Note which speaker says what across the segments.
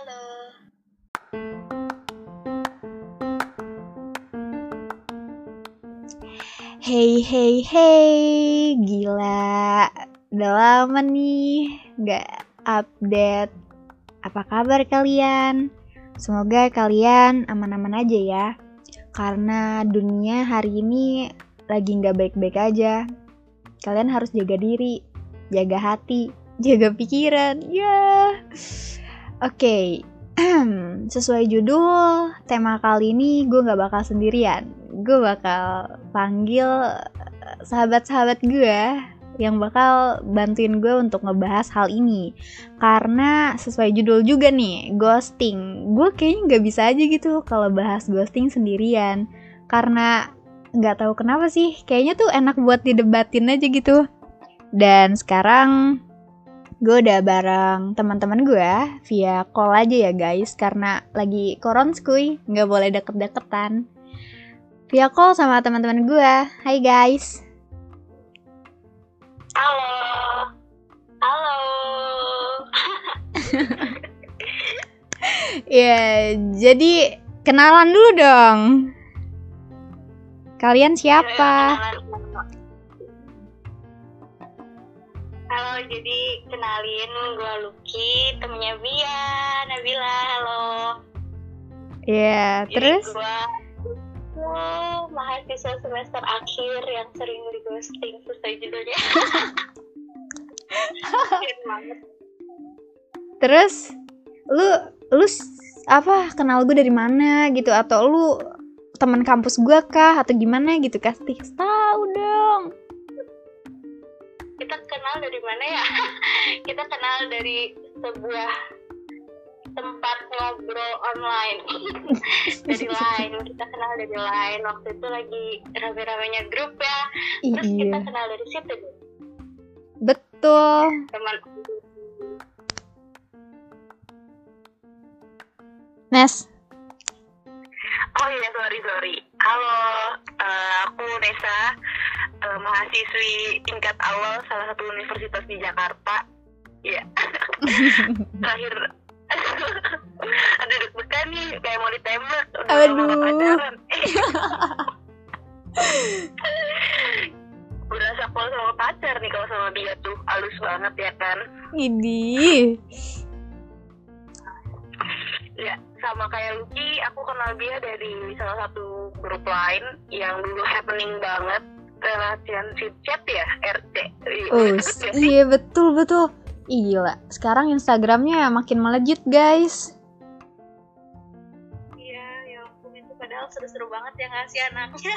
Speaker 1: halo.
Speaker 2: Hey hey hey, gila. Udah lama nih nggak update. Apa kabar kalian? Semoga kalian aman-aman aja ya. Karena dunia hari ini lagi nggak baik-baik aja. Kalian harus jaga diri, jaga hati, jaga pikiran. Ya. Oke, sesuai judul tema kali ini gue nggak bakal sendirian. Gue bakal panggil eh, sahabat-sahabat gue yang bakal bantuin gue untuk ngebahas hal ini. Karena sesuai judul juga nih, ghosting. Gue kayaknya nggak bisa aja gitu kalau bahas ghosting sendirian. Karena nggak tahu kenapa sih, kayaknya tuh enak buat didebatin aja gitu. Dan sekarang gue udah bareng teman-teman gue via call aja ya guys. Karena lagi koronskuy nggak boleh deket-deketan. Via call sama teman-teman gue hai guys.
Speaker 1: Halo. Halo.
Speaker 2: ya jadi kenalan dulu dong. Kalian siapa?
Speaker 1: Halo, jadi kenalin gue Lucky, temennya Bia, Nabila, halo.
Speaker 2: ya terus?
Speaker 1: gue oh, mahasiswa semester akhir yang sering di ghosting sesuai judulnya.
Speaker 2: Terus lu lu apa kenal gue dari mana gitu? Atau lu teman kampus gue kah? Atau gimana gitu kasih tahu dong
Speaker 1: Kita kenal dari mana ya? Kita kenal dari sebuah tempat ngobrol online. Dari line kita kenal dari line waktu itu lagi rame-ramenya grup ya. Terus kita
Speaker 2: iya
Speaker 1: kenal dari situ
Speaker 2: betul.
Speaker 1: Teman.
Speaker 2: Nes?
Speaker 1: Oh iya, sorry, sorry. Halo, eh, aku Nesa, eh, mahasiswi tingkat awal salah satu universitas di Jakarta. Iya, terakhir. Aduh, deg-degan nih, kayak mau ditembak. Udah
Speaker 2: Aduh.
Speaker 1: pacaran. Udah sakpol sama pacar nih kalau sama dia tuh, halus banget ya kan.
Speaker 2: Ini
Speaker 1: Ya, sama kayak Lucky, aku kenal dia dari salah satu grup lain yang dulu happening banget relationship chat ya, RC.
Speaker 2: Oh,
Speaker 1: Iya,
Speaker 2: betul betul. Gila, sekarang Instagramnya makin melejit guys.
Speaker 1: Iya, ya ampun itu padahal seru-seru banget ya ngasih anaknya.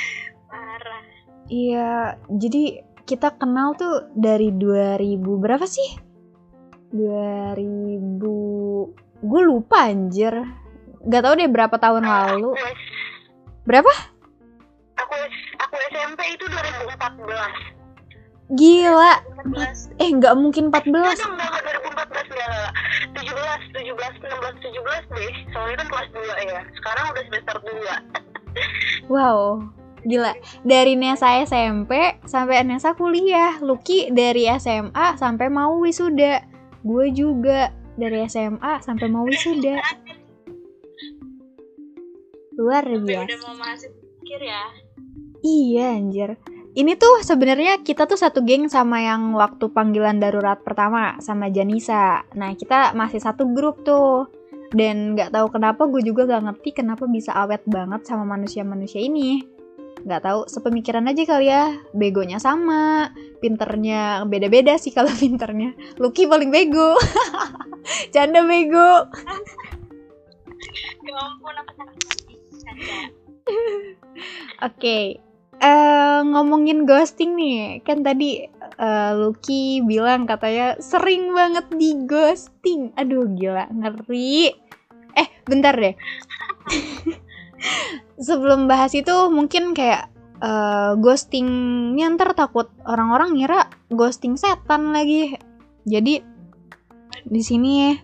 Speaker 1: Parah.
Speaker 2: Iya, jadi kita kenal tuh dari 2000 berapa sih? 2000 Gue lupa anjir. Gak tau deh berapa tahun lalu.
Speaker 1: Aku, S-
Speaker 2: Berapa?
Speaker 1: Aku, SMP itu 2014.
Speaker 2: Gila.
Speaker 1: 14.
Speaker 2: Eh, nggak mungkin 14.
Speaker 1: Enggak dong, enggak, enggak, 2014 enggak, enggak. 17, 17, 16, 17 deh. Soalnya kan kelas 2 ya. Sekarang udah semester 2.
Speaker 2: Wow, gila. Dari Nesa SMP sampai Nesa kuliah. Lucky dari SMA sampai mau wisuda. Gue juga dari SMA sampai mau wisuda. Luar biasa.
Speaker 1: udah mau masuk akhir ya.
Speaker 2: Iya anjir. Ini tuh sebenarnya kita tuh satu geng sama yang waktu panggilan darurat pertama sama Janisa. Nah kita masih satu grup tuh. Dan nggak tahu kenapa gue juga gak ngerti kenapa bisa awet banget sama manusia-manusia ini. Nggak tahu sepemikiran aja kali ya. Begonya sama, pinternya beda-beda sih kalau pinternya. Lucky paling bego. Canda bego.
Speaker 1: Ya ampun, aku takut. Canda.
Speaker 2: Eh ngomongin ghosting nih, kan tadi eh, Lucky bilang katanya sering banget di ghosting. Aduh gila, ngeri. Eh, bentar deh. Sebelum bahas itu mungkin kayak eh, ghostingnya ntar takut orang-orang ngira ghosting setan lagi. Jadi di sini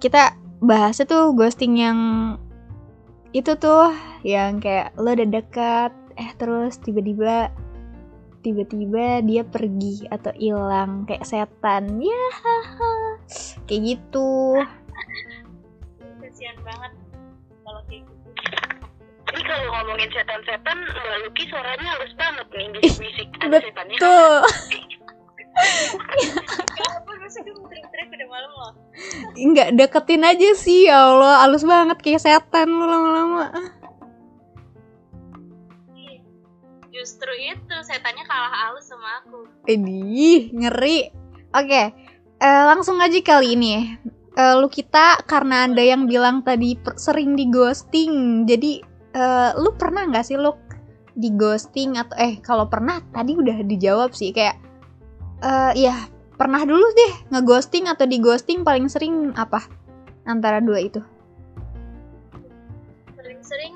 Speaker 2: kita bahasnya tuh ghosting yang itu tuh yang kayak lo udah dekat eh terus tiba-tiba tiba-tiba dia pergi atau hilang kayak setan ya haha. kayak gitu
Speaker 3: kasihan banget kalau kayak gitu
Speaker 1: Ini kalau ngomongin setan-setan, Mbak Luki suaranya halus banget nih, bisik-bisik.
Speaker 2: Betul. Enggak deketin aja sih ya Allah, halus banget kayak setan lama-lama.
Speaker 3: Justru itu setannya kalah halus sama aku
Speaker 2: Idih, ngeri. Oke, eh, langsung aja kali ini. Eh, lu kita karena ada yang bilang tadi sering di ghosting, jadi eh, lu pernah nggak sih lu di ghosting atau eh kalau pernah tadi udah dijawab sih kayak eh ya pernah dulu deh ngeghosting atau di ghosting paling sering apa antara dua itu?
Speaker 3: sering-sering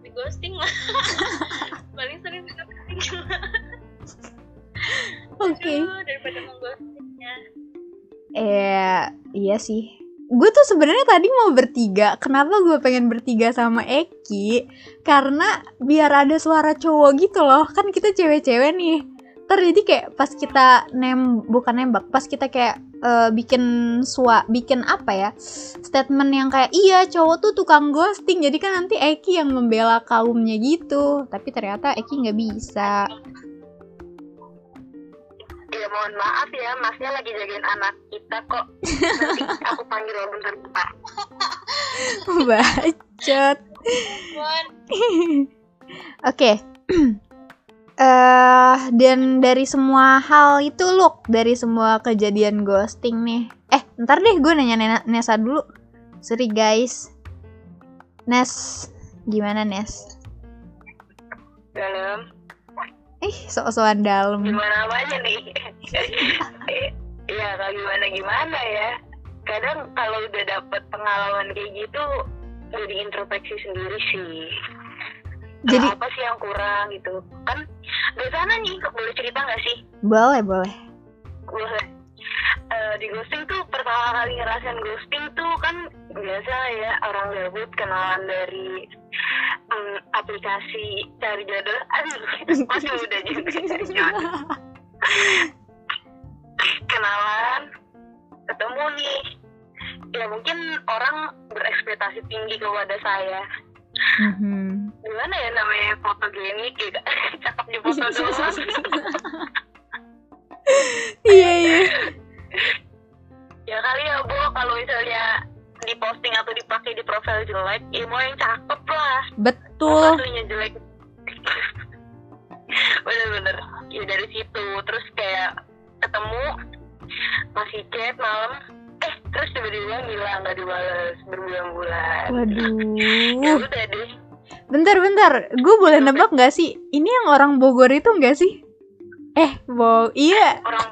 Speaker 3: di ghosting lah
Speaker 2: Oke.
Speaker 3: Aduh, daripada mengghostingnya
Speaker 2: Eh, iya sih. Gue tuh sebenarnya tadi mau bertiga. Kenapa gue pengen bertiga sama Eki? Karena biar ada suara cowok gitu loh. Kan kita cewek-cewek nih. Ntar jadi kayak pas kita nem bukan nembak, pas kita kayak eh, bikin sua, bikin apa ya? Statement yang kayak iya cowok tuh tukang ghosting. Jadi kan nanti Eki yang membela kaumnya gitu. Tapi ternyata Eki nggak bisa.
Speaker 1: Ya mohon maaf ya, masnya lagi jagain anak kita kok. Nanti aku panggil lo bentar-bentar.
Speaker 2: Bacot.
Speaker 3: Bon,
Speaker 2: Oke. Eh dan dari semua hal itu look dari semua kejadian ghosting nih. Eh, ntar deh gue nanya Nena- Nesa dulu. Sorry guys. Nes, gimana Nes?
Speaker 1: Dalam,
Speaker 2: Eh, sok-sokan dalam.
Speaker 1: gimana apanya nih? Iya, kalau gimana-gimana ya. Kadang kalau udah dapet pengalaman kayak gitu, jadi introspeksi sendiri sih.
Speaker 2: Jadi
Speaker 1: apa sih yang kurang gitu kan biasanya nih boleh cerita nggak sih?
Speaker 2: Boleh, boleh.
Speaker 1: boleh. Eh, di ghosting tuh pertama kali ngerasain ghosting tuh kan biasa ya orang gabut kenalan dari mm, aplikasi cari jodoh. Aduh masih muda juga cari jodoh. Kenalan ketemu nih. Ya mungkin orang berekspektasi tinggi kepada saya.
Speaker 2: Mhm.
Speaker 1: Gimana ya namanya fotogenik gitu cakep di foto doang.
Speaker 2: Iya, iya.
Speaker 1: ya kali ya bu. Kalau misalnya di posting atau dipakai di profil jelek ya mau yang cakep lah.
Speaker 2: Betul.
Speaker 1: aslinya jelek. Bener-bener. Ya dari situ. Terus kayak ketemu masih chat malam. Eh terus tiba-tiba ngilang nggak dibalas berbulan-bulan. Ya
Speaker 2: Waduh.
Speaker 1: udah deh
Speaker 2: Bentar, bentar. Gue boleh nebak nggak sih? Ini yang orang Bogor itu nggak sih? Eh, Bo, iya.
Speaker 1: orang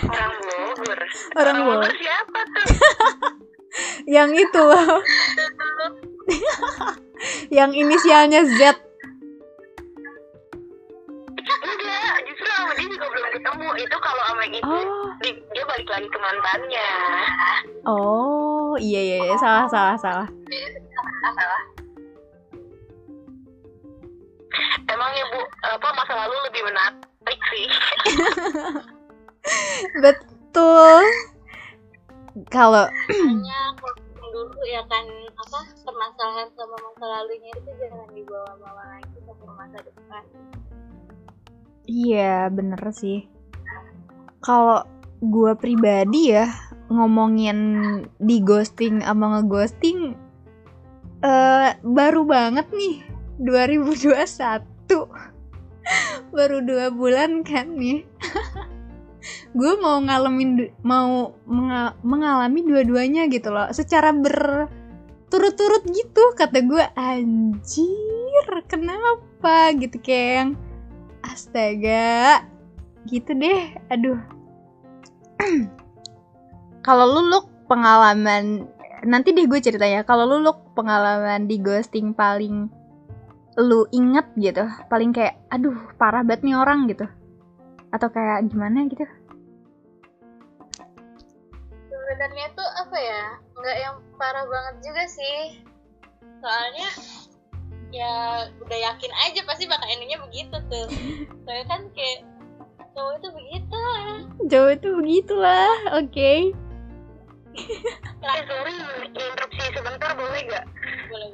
Speaker 1: orang Bogor
Speaker 2: Orang Bogor.
Speaker 1: siapa tuh
Speaker 2: Yang itu yang inisialnya Z.
Speaker 1: enggak justru sama dia juga belum ketemu itu kalau sama itu
Speaker 2: Oh.
Speaker 1: di- dia balik lagi ke mantannya
Speaker 2: Oh, iya iya, iya. salah salah salah.
Speaker 1: Emang ya bu apa masa lalu lebih menarik sih
Speaker 2: Betul. Kalau
Speaker 3: dulu ya kan apa permasalahan sama masa lalunya itu jangan dibawa-bawa lagi ke masa depan
Speaker 2: iya bener sih. Kalau gue pribadi ya ngomongin di ghosting sama ngeghosting eh baru banget nih 2021 baru dua bulan kan nih. Gue mau ngalamin mau menga- mengalami dua-duanya gitu loh. Secara berturut-turut gitu kata gue anjir kenapa? Gitu yang astaga gitu deh. Aduh. Kalau lu Luk, pengalaman nanti deh gue ceritanya kalau lu Luk, pengalaman di ghosting paling lu inget gitu paling kayak aduh parah banget nih orang gitu. Atau kayak gimana gitu?
Speaker 3: Sebenarnya tuh apa ya nggak yang parah banget juga sih. Soalnya ya udah yakin aja pasti bakal endingnya begitu tuh. Soalnya kan kayak cowok itu begitu.
Speaker 2: Jauh itu begitulah oke.
Speaker 1: Eh, sorry, interupsi?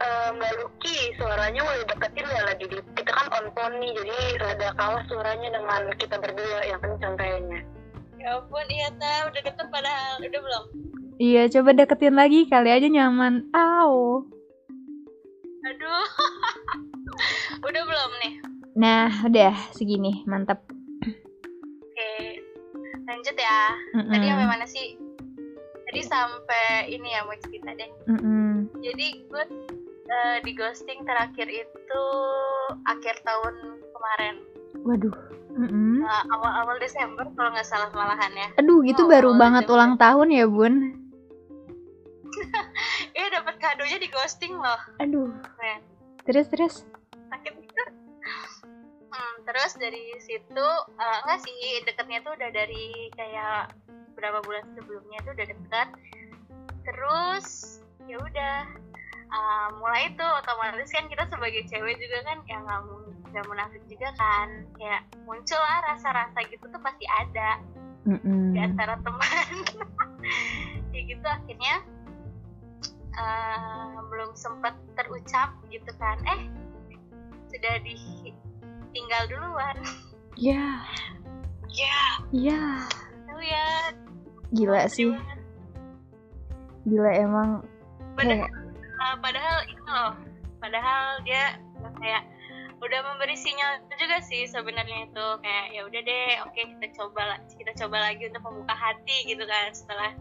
Speaker 1: Eh, Mbak Lucky, suaranya boleh deketin ya lagi di, kita kan on phone nih, jadi rada kalah suaranya dengan kita berdua yang kencang kayaknya.
Speaker 3: ya ampun iya ta udah deket padahal udah belum
Speaker 2: Iya, coba deketin lagi kali aja nyaman. Au.
Speaker 3: aduh udah belum nih
Speaker 2: Nah, udah segini, mantap.
Speaker 3: oke lanjut ya tadi sampai mana sih tadi sampai ini ya mau cerita deh
Speaker 2: Mm-mm.
Speaker 3: jadi gue eh, di ghosting terakhir itu akhir tahun kemarin
Speaker 2: Waduh. Mm-mm.
Speaker 3: Eh, awal-awal Desember kalau nggak salah malahan ya
Speaker 2: Aduh, gitu
Speaker 3: Oh,
Speaker 2: baru
Speaker 3: awal
Speaker 2: banget
Speaker 3: Desember.
Speaker 2: ulang tahun ya, Bun.
Speaker 3: eh dapat kadonya di ghosting loh
Speaker 2: Aduh.
Speaker 3: Keren.
Speaker 2: Terus terus.
Speaker 3: sakit hmm, terus dari situ eh, enggak sih deketnya tuh udah dari kayak berapa bulan sebelumnya tuh udah deket terus ya udah eh, mulai itu otomatis kan kita sebagai cewek juga kan ya nggak nggak munafik juga kan. Kayak muncul lah rasa-rasa gitu tuh pasti ada
Speaker 2: Mm-mm.
Speaker 3: di antara teman. Ya gitu akhirnya eh, belum sempat terucap gitu kan. Eh sudah ditinggal duluan.
Speaker 2: Ya,
Speaker 3: ya.
Speaker 2: Ya.
Speaker 3: tahu ya.
Speaker 2: Gila sih. Gila emang. Kayak
Speaker 3: eh, padahal itu loh padahal dia kayak udah memberi sinyal juga sih sebenarnya itu kayak ya udah deh oke kita coba kita coba lagi untuk membuka hati gitu kan setelah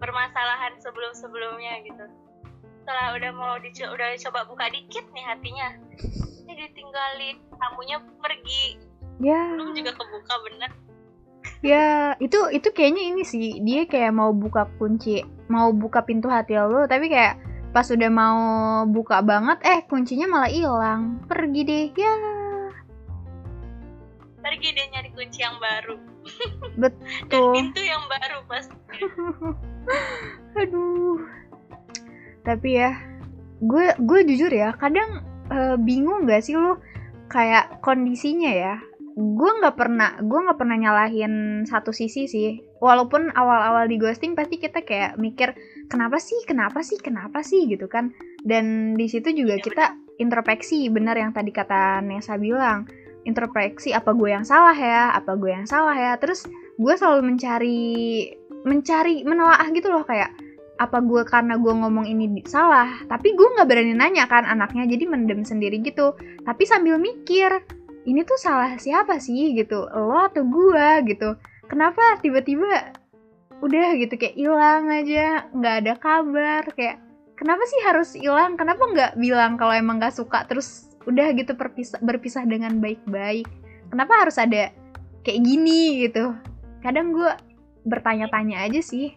Speaker 3: permasalahan sebelum sebelumnya gitu. Setelah udah mau dico- udah coba buka dikit nih hatinya ini ditinggalin tamunya pergi.
Speaker 2: Ya.
Speaker 3: Belum juga kebuka bener.
Speaker 2: Ya itu itu kayaknya ini sih dia kayak mau buka kunci mau buka pintu hati lo tapi kayak pas udah mau buka banget eh kuncinya malah hilang. Pergi deh ya.
Speaker 3: Pergi dia nyari kunci yang baru. Dan
Speaker 2: betul
Speaker 3: pintu yang baru pasti
Speaker 2: aduh. Tapi ya gue gue jujur ya kadang eh, bingung gak sih lo kayak kondisinya ya gue nggak pernah gue nggak pernah nyalahin satu sisi sih. Walaupun awal-awal di ghosting pasti kita kayak mikir kenapa sih kenapa sih kenapa sih gitu kan. Dan di situ juga
Speaker 3: Iya,
Speaker 2: kita introspeksi bener yang tadi kata Nesa bilang. Introspeksi apa gue yang salah ya apa gue yang salah ya. Terus gue selalu mencari mencari menelaah gitu loh kayak apa gue karena gue ngomong ini salah. Tapi gue nggak berani nanya kan anaknya jadi mendem sendiri gitu. Tapi sambil mikir ini tuh salah siapa sih gitu lo atau gue gitu. Kenapa tiba-tiba udah gitu kayak hilang aja nggak ada kabar kayak kenapa sih harus hilang? Kenapa nggak bilang kalau emang nggak suka? Terus udah gitu berpisah berpisah dengan baik-baik. Kenapa harus ada kayak gini? Gitu. Kadang gue bertanya-tanya aja sih.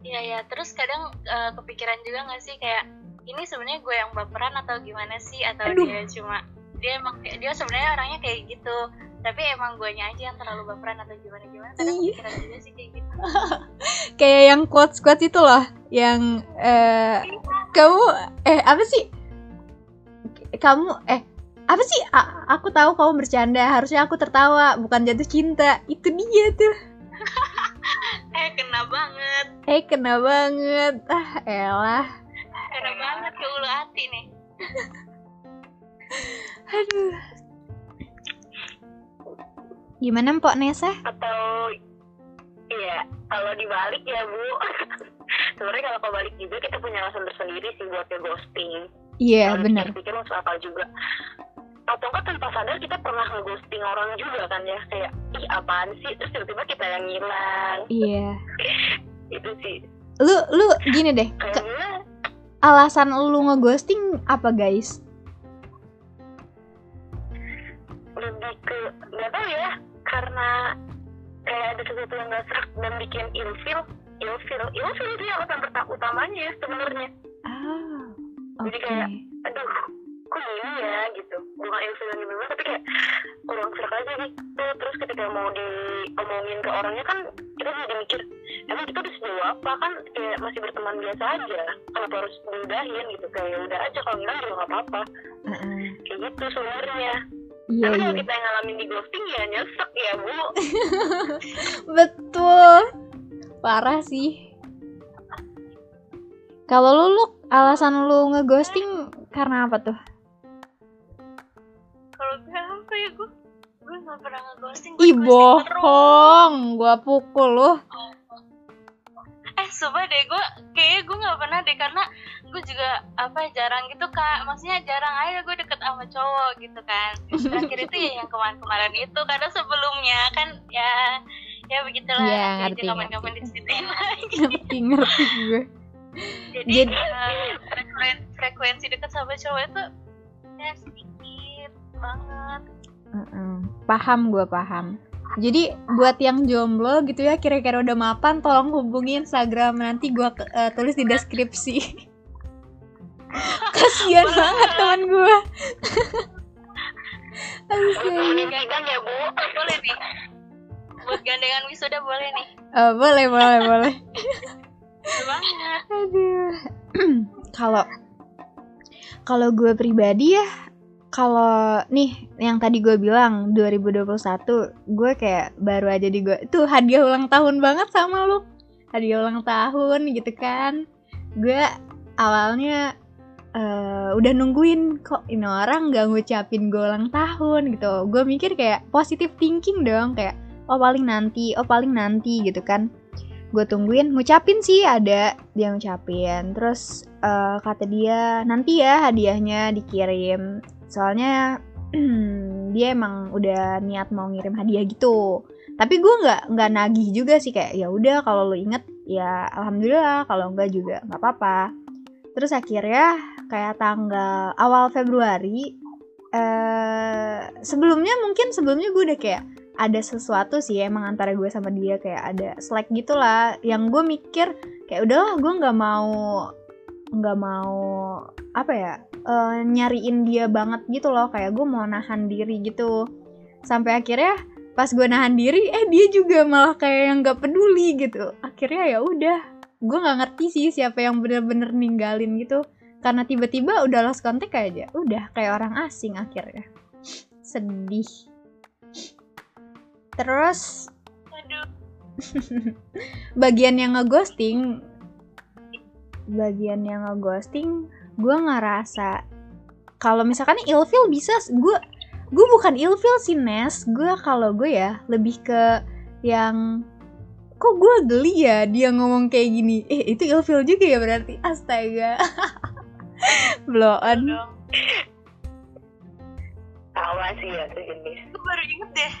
Speaker 3: Iya ya, terus kadang eh, kepikiran juga nggak sih kayak ini sebenarnya gue yang baperan atau gimana sih? Atau
Speaker 2: Aduh.
Speaker 3: dia cuma dia emang dia sebenarnya orangnya kayak gitu tapi emang gue aja yang terlalu baperan atau gimana gimana? Kadang
Speaker 2: Iya.
Speaker 3: kepikiran juga sih kayak gitu.
Speaker 2: Kayak yang quotes quotes itu loh yang eh, kamu eh apa sih? Kamu eh apa sih? A- aku tahu kamu bercanda harusnya aku tertawa bukan jatuh cinta. Itu dia tuh.
Speaker 3: Eh kena banget.
Speaker 2: Eh kena banget. Ah elah.
Speaker 3: Kena banget ke ulu hati nih.
Speaker 2: Aduh gimana Mpok Nesa?
Speaker 1: Atau iya kalau dibalik ya bu. Sebenarnya kalau kebalik juga kita punya alasan tersendiri sih buat ghosting
Speaker 2: iya
Speaker 1: Kalau
Speaker 2: benar.
Speaker 1: pikir masuk akal juga. Atau enggak tanpa sadar kita pernah nge-ghosting orang juga kan ya. Kayak ih apaan sih? Terus tiba-tiba kita yang ngilang
Speaker 2: iya.
Speaker 1: Itu sih.
Speaker 2: Lu lu gini deh.
Speaker 1: Kayaknya
Speaker 2: alasan lu ngeghosting apa guys?
Speaker 1: Lebih ke nggak tahu ya karena kayak ada sesuatu yang nggak serak dan bikin ilfil ilfil ilfil itu yang alasan utamanya sebenarnya.
Speaker 2: Ah oke
Speaker 1: Jadi kayak, aduh kok gini ya gitu. Bukan ilfil yang gimana tapi kayak kurang serak aja gitu terus ketika mau diomongin ke orangnya kan kita jadi mikir emang kita udah sejauh apa? Kan kayak masih berteman biasa aja. Kenapa harus diudahin gitu. Kayak ya udah aja kalau ngilang juga nggak apa-apa.
Speaker 2: Heeh.
Speaker 1: kayak gitu sebenarnya
Speaker 2: iya
Speaker 1: kalau
Speaker 2: iya
Speaker 1: kita yang ngalamin di ghosting ya nyesek ya bu
Speaker 2: betul Parah sih. Kalau lu, lu alasan lu ngeghosting karena apa tuh?
Speaker 3: kalau gue apa ya gue gue nggak pernah ngeghosting
Speaker 2: Ih
Speaker 3: gue
Speaker 2: bohong, gua pukul lu.
Speaker 3: Sumpah deh gue kayaknya gue nggak pernah deh karena gue juga apa jarang gitu kak maksudnya jarang aja gue deket sama cowok gitu kan terakhir itu ya yang kemarin-kemarin itu karena sebelumnya kan ya ya begitulah nanti
Speaker 2: ngerti,
Speaker 3: aja kapan-kapan diceritain lagi
Speaker 2: Ngerti ngerti gue.
Speaker 3: jadi,
Speaker 2: Jadi-
Speaker 3: eh, frekuensi, frekuensi deket sama cowok itu ya sedikit banget
Speaker 2: Heeh. Paham gue paham. Jadi buat yang jomblo gitu ya kira-kira udah mapan tolong hubungi Instagram nanti gua eh, tulis di deskripsi. Kasian banget teman gua. Astaga.
Speaker 1: kan ya bu.
Speaker 3: boleh nih buat gandengan wisuda boleh nih
Speaker 2: Eh, boleh boleh boleh. Aduh. Kalau kalau gue pribadi ya kalau nih yang tadi gue bilang 2021 gue kayak baru aja di gue tuh hadiah ulang tahun banget sama lu. Hadiah ulang tahun gitu kan. Gue awalnya eh, udah nungguin kok ini orang gak ngucapin gue ulang tahun gitu. Gue mikir kayak positive thinking dong kayak oh paling nanti oh paling nanti gitu kan. Gue tungguin ngucapin sih ada dia ngucapin. Terus eh, kata dia nanti ya hadiahnya dikirim soalnya dia emang udah niat mau ngirim hadiah gitu. Tapi gue nggak nggak nagih juga sih kayak ya udah kalau lu inget ya alhamdulillah kalau enggak juga nggak apa-apa. Terus akhirnya kayak tanggal awal Februari eh sebelumnya mungkin sebelumnya gue udah kayak ada sesuatu sih emang antara gue sama dia kayak ada slack gitulah. Yang gue mikir kayak udahlah gue nggak mau nggak mau apa ya eh, nyariin dia banget gitu loh kayak gue mau nahan diri gitu. Sampai akhirnya pas gue nahan diri eh dia juga malah kayak yang nggak peduli gitu. Akhirnya ya udah gue nggak ngerti sih siapa yang bener-bener ninggalin gitu. Karena tiba-tiba udah lost contact aja udah kayak orang asing akhirnya. Sedih. Terus bagian yang ngeghosting bagian yang ngeghosting gue ngerasa kalau misalkan ilfil bisa gue gue bukan ilfil sih Nes. Gue kalau gue ya lebih ke yang kok gue geli ya dia ngomong kayak gini? Eh itu ilfil juga ya berarti? Astaga. Blow on.
Speaker 3: Dong.
Speaker 1: Sama sih ya sejenis.
Speaker 3: gue baru inget deh.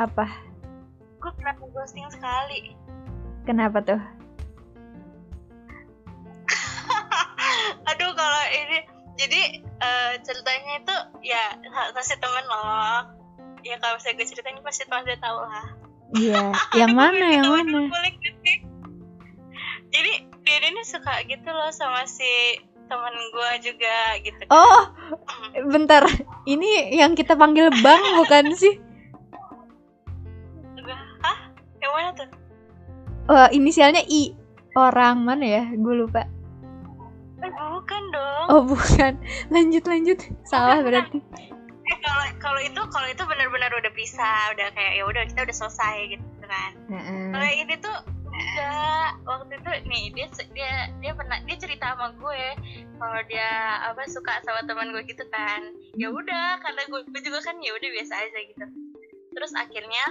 Speaker 2: Apa?
Speaker 3: Gue pernah ghosting sekali?
Speaker 2: Kenapa tuh
Speaker 3: kalau ini jadi eh, ceritanya itu ya kasih temen loh. Ya kalau misalnya gue ceritain pasti pasti tahu lah.
Speaker 2: Iya yang mana yang mana?
Speaker 3: jadi dia ini suka gitu loh sama si temen gue juga gitu.
Speaker 2: Oh bentar. Ini yang kita panggil bang bukan sih?
Speaker 3: Hah? Yang mana tuh?
Speaker 2: Oh inisialnya i. Orang mana ya? Gue lupa
Speaker 3: bukan dong.
Speaker 2: Oh bukan, lanjut lanjut, salah
Speaker 3: Bukan,
Speaker 2: berarti.
Speaker 3: Eh, kalau kalau itu kalau itu benar-benar udah pisah udah kayak ya udah kita udah selesai gitu kan. Kalau yang ini tuh enggak. Waktu itu nih dia dia dia pernah dia cerita sama gue kalau dia apa suka sama teman gue gitu kan. Ya udah karena gue, gue juga kan ya udah biasa aja gitu. Terus akhirnya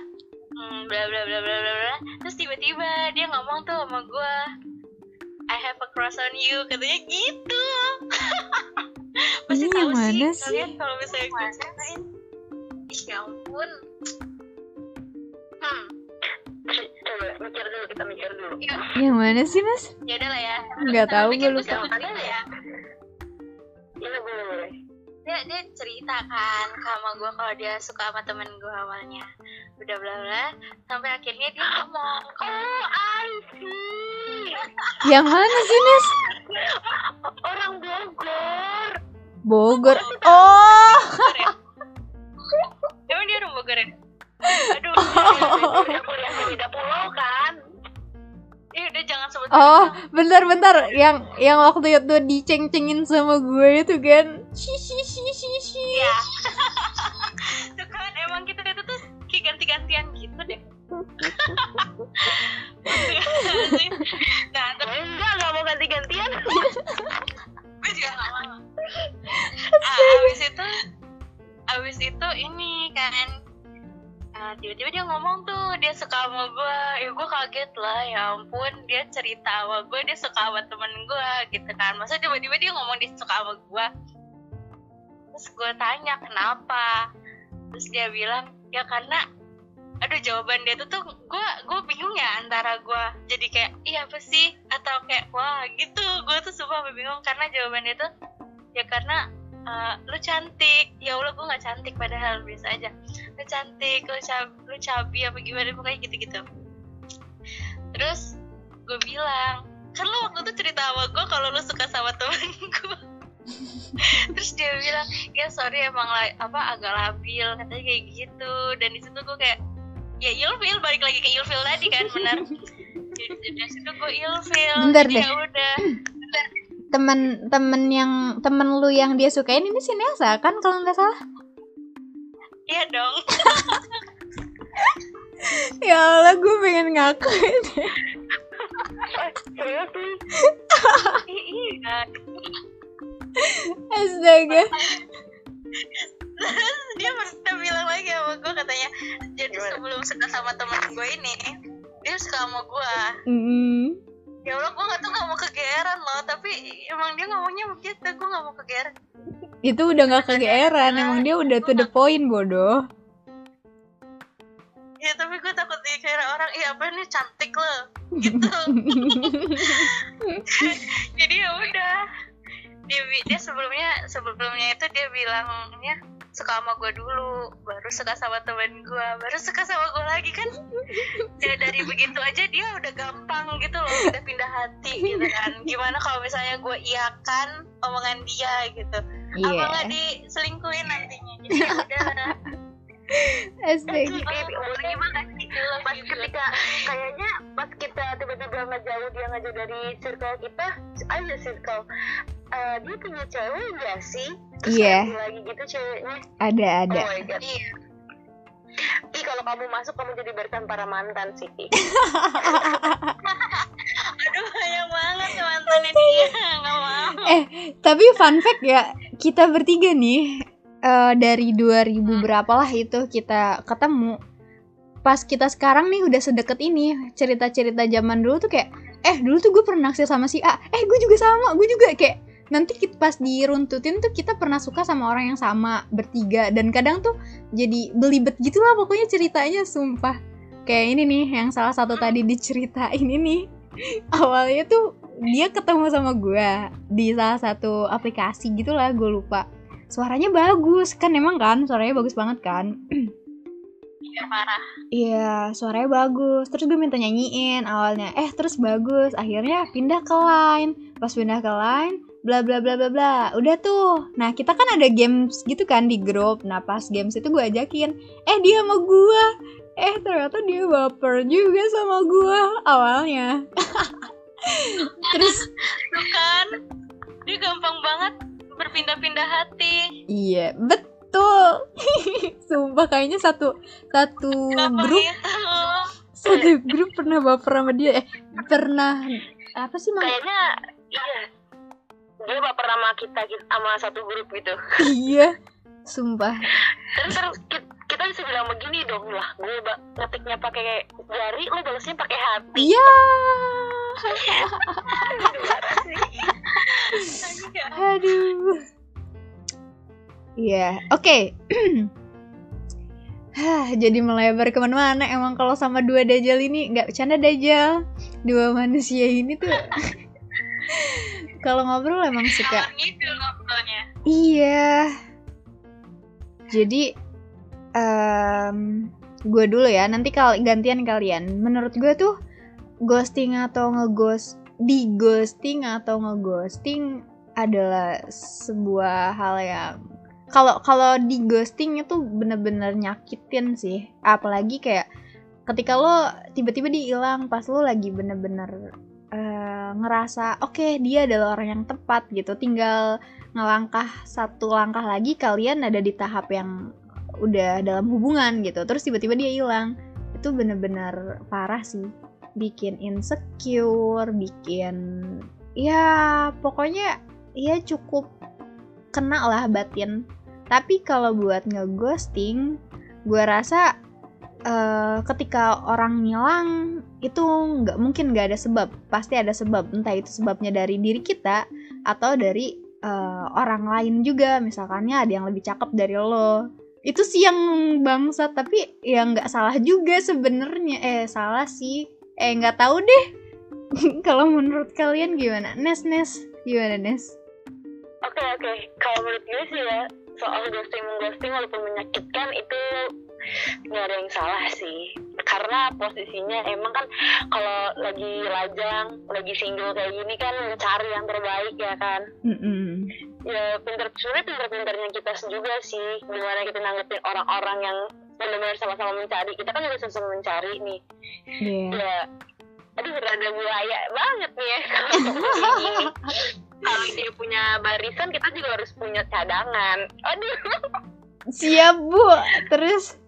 Speaker 3: hmm, bla bla bla bla bla bla terus tiba-tiba dia ngomong tuh sama gue I have a crush on you katanya gitu pasti
Speaker 2: Ini
Speaker 3: tahu sih
Speaker 2: sih?
Speaker 3: kalian kalau misalnya gue ceritain ih ya ampun hmm
Speaker 1: Coba mikir dulu, kita mikir dulu.
Speaker 2: Yang mana sih mas?
Speaker 3: ya udah lah ya
Speaker 2: Nggak tahu, gue lupa.
Speaker 3: ya
Speaker 1: Ini boleh boleh.
Speaker 3: dia dia cerita kan sama gue kalau dia suka sama temen gue awalnya udah bla bla sampai akhirnya dia ngomong
Speaker 1: Oh, I see.
Speaker 2: Yang mana sih Nes?
Speaker 1: Orang Bogor.
Speaker 2: Bogor. Oh,
Speaker 3: ya emang dia orang Bogor ya aduh
Speaker 1: Dia kuliah di beda pulau kan.
Speaker 3: ya udah jangan sebut
Speaker 2: oh,
Speaker 3: merek.
Speaker 2: bentar-bentar. Yang yang waktu itu diceng-cengin sama gue itu kan. Shi shi shi shi shi.
Speaker 3: Iya. tuh kan emang kita itu tuh kayak ganti-gantian gitu deh sih nah terus
Speaker 1: enggak nggak mau ganti-gantian.
Speaker 3: Gue juga gak mau. Ah, abis itu abis itu ini kan ah, tiba-tiba dia ngomong tuh dia suka sama gue ya gue kaget lah ya ampun dia cerita sama gue dia suka sama temen gue gitu kan. Masa tiba-tiba dia ngomong dia suka sama gue terus gue tanya kenapa? Terus dia bilang ya karena aduh jawaban dia tuh tuh gue gue bingung ya antara gue jadi kayak iya apa sih? Atau kayak wah gitu. Gue tuh sumpah bingung karena jawaban dia tuh ya karena uh, lu cantik. Ya allah gue nggak cantik padahal biasa aja. Lu cantik lu cab lu cabi apa gimana? Pokoknya gitu gitu terus gue bilang kan lu waktu itu cerita sama gue kalau lu suka sama temen gue terus dia bilang ya sorry emang apa agak labil katanya kayak gitu. Dan di situ gue kayak ya ilfil balik lagi ke ilfil tadi kan benar jadi dari situ gue ilfil
Speaker 2: Bentar
Speaker 3: jadi
Speaker 2: deh.
Speaker 3: ya udah
Speaker 2: Temen-temen yang temen lu yang dia sukain ini si Nesa kan kalau nggak salah.
Speaker 3: iya dong
Speaker 2: Ya Allah, gue pengen ngakuin.
Speaker 3: I- iya
Speaker 2: Astaga.
Speaker 3: Terus dia pernah bilang lagi sama gue katanya jadi
Speaker 1: Gimana?
Speaker 3: sebelum suka sama temen gue ini dia suka sama gue
Speaker 2: Mm.
Speaker 3: ya Allah gue gak tuh gak mau kegeeran loh tapi emang dia ngomongnya begitu gue gak mau kegeeran
Speaker 2: Itu udah nggak kegeeran, emang dia udah to the point bodoh.
Speaker 3: ya tapi gue takut dikira orang iya apa nih cantik loh gitu jadi ya udah dia, dia sebelumnya sebelumnya itu dia bilangnya suka sama gue dulu baru suka sama temen gue baru suka sama gue lagi kan? Ya dari begitu aja dia udah gampang gitu loh udah pindah hati gitu kan. Gimana kalau misalnya gue iakan omongan dia gitu? Apa
Speaker 2: Iya.
Speaker 3: nggak diselingkuhin nantinya? Jadi ya udah.
Speaker 1: Boleh gimana sih pas ketika kayaknya pas kita tiba-tiba ngejauh dia ngejauh dari circle kita aja circle eh, dia punya cewek gak sih Terus
Speaker 2: Iya.
Speaker 1: kayak lagi gitu ceweknya
Speaker 2: Ada ada.
Speaker 1: oh my god
Speaker 3: iya
Speaker 1: ih kalau kamu masuk kamu jadi barisan para mantan sih Ih.
Speaker 3: aduh banyak banget mantannya dia nggak mau
Speaker 2: Eh, tapi fun fact ya, kita bertiga nih eh, dari 2000 berapa lah itu kita ketemu. Pas kita sekarang nih udah sedeket ini, cerita-cerita zaman dulu tuh kayak, eh dulu tuh gue pernah naksir sama si A, eh gue juga sama, gue juga kayak nanti kita pas diruntutin tuh kita pernah suka sama orang yang sama bertiga dan kadang tuh jadi belibet gitu lah pokoknya ceritanya sumpah. Kayak ini nih yang salah satu tadi diceritain ini awalnya tuh dia ketemu sama gue di salah satu aplikasi gitulah gue lupa. Suaranya bagus kan emang kan? Suaranya bagus banget kan
Speaker 3: iya parah.
Speaker 2: Iya suaranya bagus. Terus gue minta nyanyiin awalnya. Eh terus bagus. Akhirnya pindah ke line. Pas pindah ke line bla bla bla bla bla. Udah tuh. Nah kita kan ada games gitu kan di grup. Nah pas games itu gue ajakin. Eh dia sama gue eh ternyata dia baper juga sama gue awalnya. Terus
Speaker 3: Tuh kan dia gampang banget berpindah-pindah hati.
Speaker 2: Iya, betul. Sumpah kayaknya satu satu
Speaker 3: gampang
Speaker 2: grup
Speaker 3: itu
Speaker 2: satu grup pernah baper sama dia. Eh, pernah apa sih mang?
Speaker 1: kayaknya iya dia baper sama kita gitu, sama satu grup gitu
Speaker 2: iya. Sumpah.
Speaker 1: terus terus ki- kita bisa bilang begini dong lah gue ngetiknya pakai jari lo balasnya pakai hati
Speaker 2: Iya. Aduh. Iya, oke. Hah, jadi melebar ke mana-mana. Emang kalau sama dua dajal ini nggak bercanda dajal. Dua manusia ini tuh kalau ngobrol emang suka
Speaker 3: ngobrolnya
Speaker 2: Iya. Jadi em gue dulu ya. Nanti kal gantian kalian. Menurut gue tuh ghosting atau ngeghost di ghosting atau ngeghosting adalah sebuah hal yang kalau kalau di ghosting itu bener-bener nyakitin sih. Apalagi kayak ketika lo tiba-tiba dihilang pas lo lagi bener-bener eh, ngerasa oke dia adalah orang yang tepat gitu. Tinggal ngelangkah satu langkah lagi kalian ada di tahap yang udah dalam hubungan gitu terus tiba-tiba dia hilang itu bener-bener parah sih bikin insecure, bikin ya pokoknya ya cukup kena lah batin. Tapi kalau buat ngeghosting, gue rasa eh, ketika orang ngilang itu nggak mungkin nggak ada sebab, pasti ada sebab. Entah itu sebabnya dari diri kita atau dari eh, orang lain juga. Misalkannya ada yang lebih cakep dari lo. Itu sih yang bangsa, tapi ya nggak salah juga sebenarnya. Eh salah sih. Eh nggak tahu deh. kalau menurut kalian gimana? Nes Nes gimana Nes?
Speaker 1: Oke oke, kalau menurut gue sih ya soal ghosting mengghosting walaupun menyakitkan itu nggak ada yang salah sih. Karena posisinya emang kan kalau lagi lajang, lagi single kayak gini kan mencari yang terbaik ya kan.
Speaker 2: Mm-mm.
Speaker 1: Ya pinter sebenarnya pinter-pinternya kita juga sih gimana kita nanggepin orang-orang yang benar-benar sama-sama mencari. Kita kan juga sama-sama mencari nih.
Speaker 2: Iya.
Speaker 1: Ya, aduh rada buaya banget nih ya kalau dia punya barisan, kita juga harus punya cadangan. Aduh,
Speaker 2: Siap bu. Terus?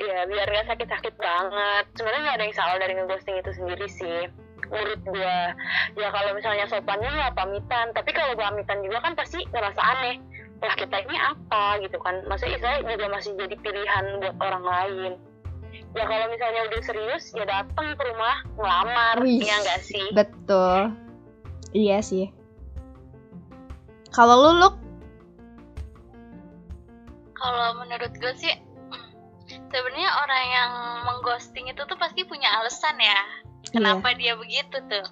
Speaker 1: ya biar nggak sakit-sakit banget. Sebenarnya nggak ada yang salah dari ngeghosting itu sendiri sih. Menurut gua, ya kalau misalnya sopannya ya pamitan. Tapi kalau pamitan juga kan pasti ngerasa aneh. Lah kita ini apa gitu kan? Maksudnya saya juga masih jadi pilihan buat orang lain. Ya kalau misalnya udah serius, ya datang ke rumah ngelamar,
Speaker 2: Wih.
Speaker 1: ya nggak sih?
Speaker 2: Betul. Iya sih. Kalau lu Luk?
Speaker 3: Kalau menurut gue sih sebenarnya orang yang mengghosting itu tuh pasti punya alasan ya. Kenapa dia begitu tuh?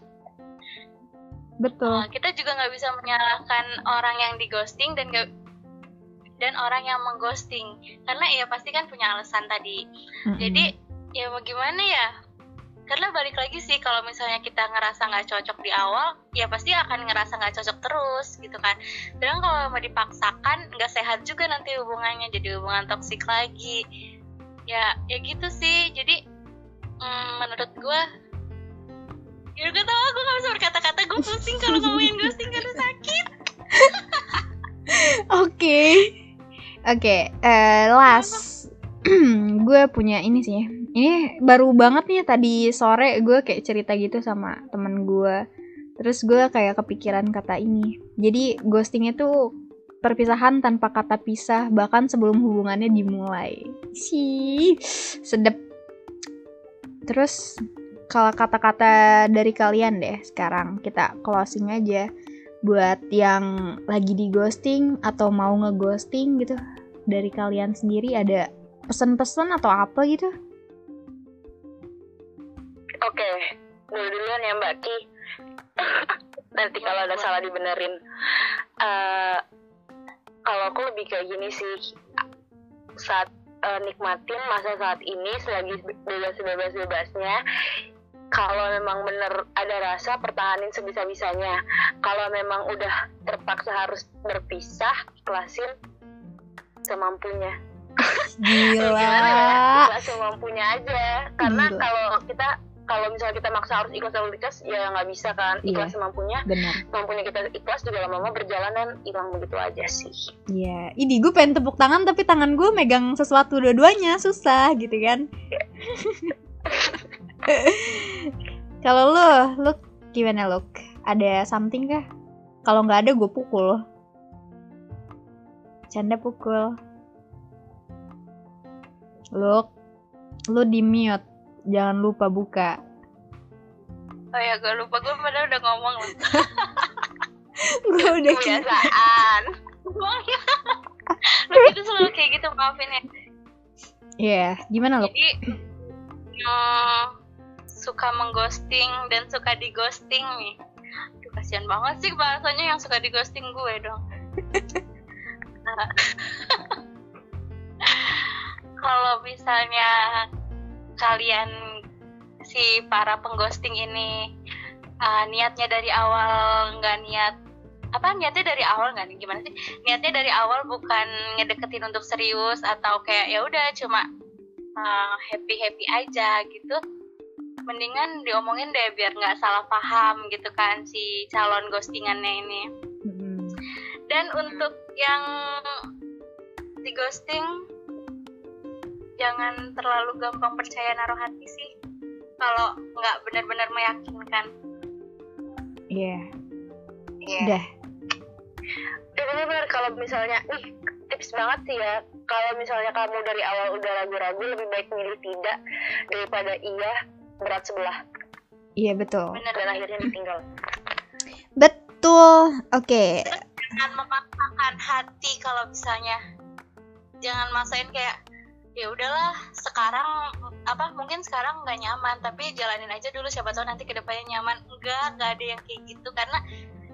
Speaker 2: Betul.
Speaker 3: Nah, kita juga nggak bisa menyalahkan orang yang dighosting dan nggak dan orang yang mengghosting karena ya pasti kan punya alasan tadi.
Speaker 2: Mm-mm.
Speaker 3: Jadi ya mau gimana ya? Karena balik lagi sih kalau misalnya kita ngerasa nggak cocok di awal, ya pasti akan ngerasa nggak cocok terus gitu kan. Dan kalau mau dipaksakan nggak sehat juga nanti hubungannya jadi hubungan toksik lagi. Ya ya gitu sih. Jadi mm, menurut gue Ya gue tau gue gak bisa berkata-kata Gue pusing kalau ngomongin ghosting karena sakit
Speaker 2: Oke. Oke, eh, last. gue punya ini sih. Ini baru banget nih tadi sore gue kayak cerita gitu sama temen gue. Terus gue kayak kepikiran kata ini. Jadi ghosting itu perpisahan tanpa kata pisah bahkan sebelum hubungannya dimulai. Sih, sedep. Terus kalau kata-kata dari kalian deh sekarang kita closing aja buat yang lagi di ghosting atau mau ngeghosting gitu dari kalian sendiri ada pesan-pesan atau apa gitu
Speaker 1: Oke, gue duluan ya Mbak Ki. Nanti kalau ada salah dibenerin. Eh, kalau aku lebih kayak gini sih, saat eh, nikmatin masa saat ini selagi bebas-bebas-bebasnya. Kalau memang bener ada rasa, pertahanin sebisa-bisanya. Kalau memang udah terpaksa harus berpisah, ikhlasin semampunya.
Speaker 2: Gila
Speaker 1: ya? Ikhlas semampunya aja. Karena kalau kita kalau misalnya kita maksa harus ikhlas harus ikhlas ya nggak bisa kan
Speaker 2: Iya.
Speaker 1: ikhlas semampunya
Speaker 2: benar
Speaker 1: mampunya kita ikhlas juga lama-lama berjalan dan hilang begitu aja sih
Speaker 2: Iya, ini gue pengen tepuk tangan tapi tangan gue megang sesuatu dua-duanya susah gitu kan. Kalau lo, lo gimana lo? Ada something kah? Kalau nggak ada gue pukul. Canda pukul. Lo, lo di mute. Jangan lupa buka.
Speaker 3: Oh ya gue lupa gue padahal udah ngomong
Speaker 2: gue udah
Speaker 1: kebiasaan
Speaker 3: Lu gitu selalu kayak gitu maafin ya
Speaker 2: Iya, gimana lo?
Speaker 3: Jadi yang suka mengghosting dan suka di ghosting nih Aduh, kasihan banget sih bahasanya yang suka di ghosting gue dong kalau misalnya kalian si para pengghosting ini uh, niatnya dari awal nggak niat apa niatnya dari awal nggak nih? Gimana sih? Niatnya dari awal bukan ngedeketin untuk serius atau kayak ya udah cuma happy happy aja gitu. Mendingan diomongin deh biar nggak salah paham gitu kan si calon ghostingannya ini.
Speaker 2: Mm-mm.
Speaker 3: dan untuk yang di ghosting jangan terlalu gampang percaya naruh hati sih kalau nggak benar-benar meyakinkan
Speaker 2: Iya.
Speaker 1: Iya.
Speaker 2: Udah.
Speaker 1: Ya benar-benar kalau misalnya, nih tips banget sih ya. Kalau misalnya kamu dari awal udah ragu-ragu, lebih baik milih tidak daripada iya berat sebelah
Speaker 2: Iya betul.
Speaker 3: bener
Speaker 1: dan akhirnya ditinggal.
Speaker 2: Betul. Oke.
Speaker 3: jangan memaksakan hati kalau misalnya jangan maksain kayak ya udahlah sekarang apa mungkin sekarang nggak nyaman tapi jalanin aja dulu siapa tahu nanti ke depannya nyaman enggak nggak ada yang kayak gitu karena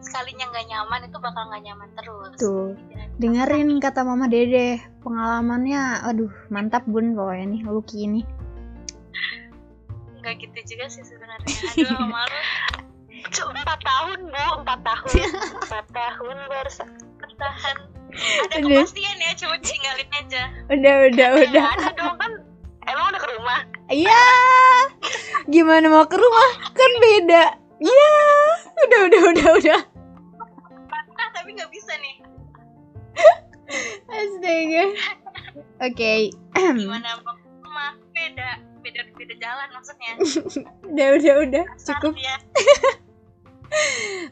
Speaker 3: sekalinya nggak nyaman itu bakal nggak nyaman terus
Speaker 2: Tuh. Dengerin kata Mama Dede. Pengalamannya aduh, mantap Bun pokoknya nih Lucky ini.
Speaker 3: nggak gitu juga sih sebenarnya aduh malu
Speaker 1: empat tahun bu, empat tahun, empat tahun
Speaker 3: bertahan ada
Speaker 2: Aduh.
Speaker 3: kepastian ya cuma tinggalin aja
Speaker 2: Udah, udah, udah.
Speaker 1: Ada dong kan, emang udah ke rumah.
Speaker 2: Iya. Gimana mau ke rumah? Kan beda. Iya. Udah, udah, udah, udah.
Speaker 3: nah tapi nggak bisa nih
Speaker 2: Astaga. Oke.
Speaker 3: gimana mau ke rumah beda beda beda jalan maksudnya
Speaker 2: udah, udah, udah. Cukup.
Speaker 3: Cukup ya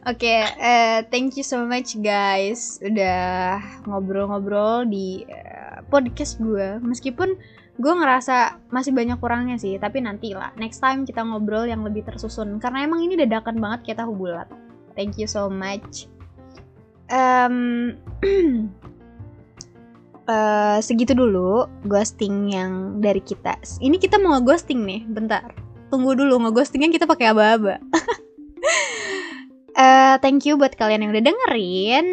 Speaker 2: Oke, eh, thank you so much guys udah ngobrol-ngobrol di eh, podcast gue. Meskipun gue ngerasa masih banyak kurangnya sih, tapi nanti lah next time kita ngobrol yang lebih tersusun. Karena emang ini dadakan banget kita hubulat. Thank you so much. Em, eh, segitu dulu ghosting yang dari kita. Ini kita mau ghosting nih, bentar. Tunggu dulu ngeghostingnya kita pakai aba-aba. Eh, thank you buat kalian yang udah dengerin.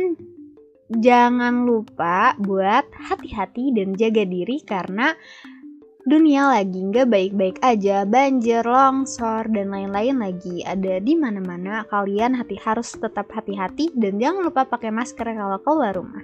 Speaker 2: Jangan lupa buat hati-hati dan jaga diri karena dunia lagi nggak baik-baik aja, banjir, longsor dan lain-lain lagi ada di mana-mana. Kalian hati harus tetap hati-hati dan jangan lupa pakai masker kalau keluar rumah.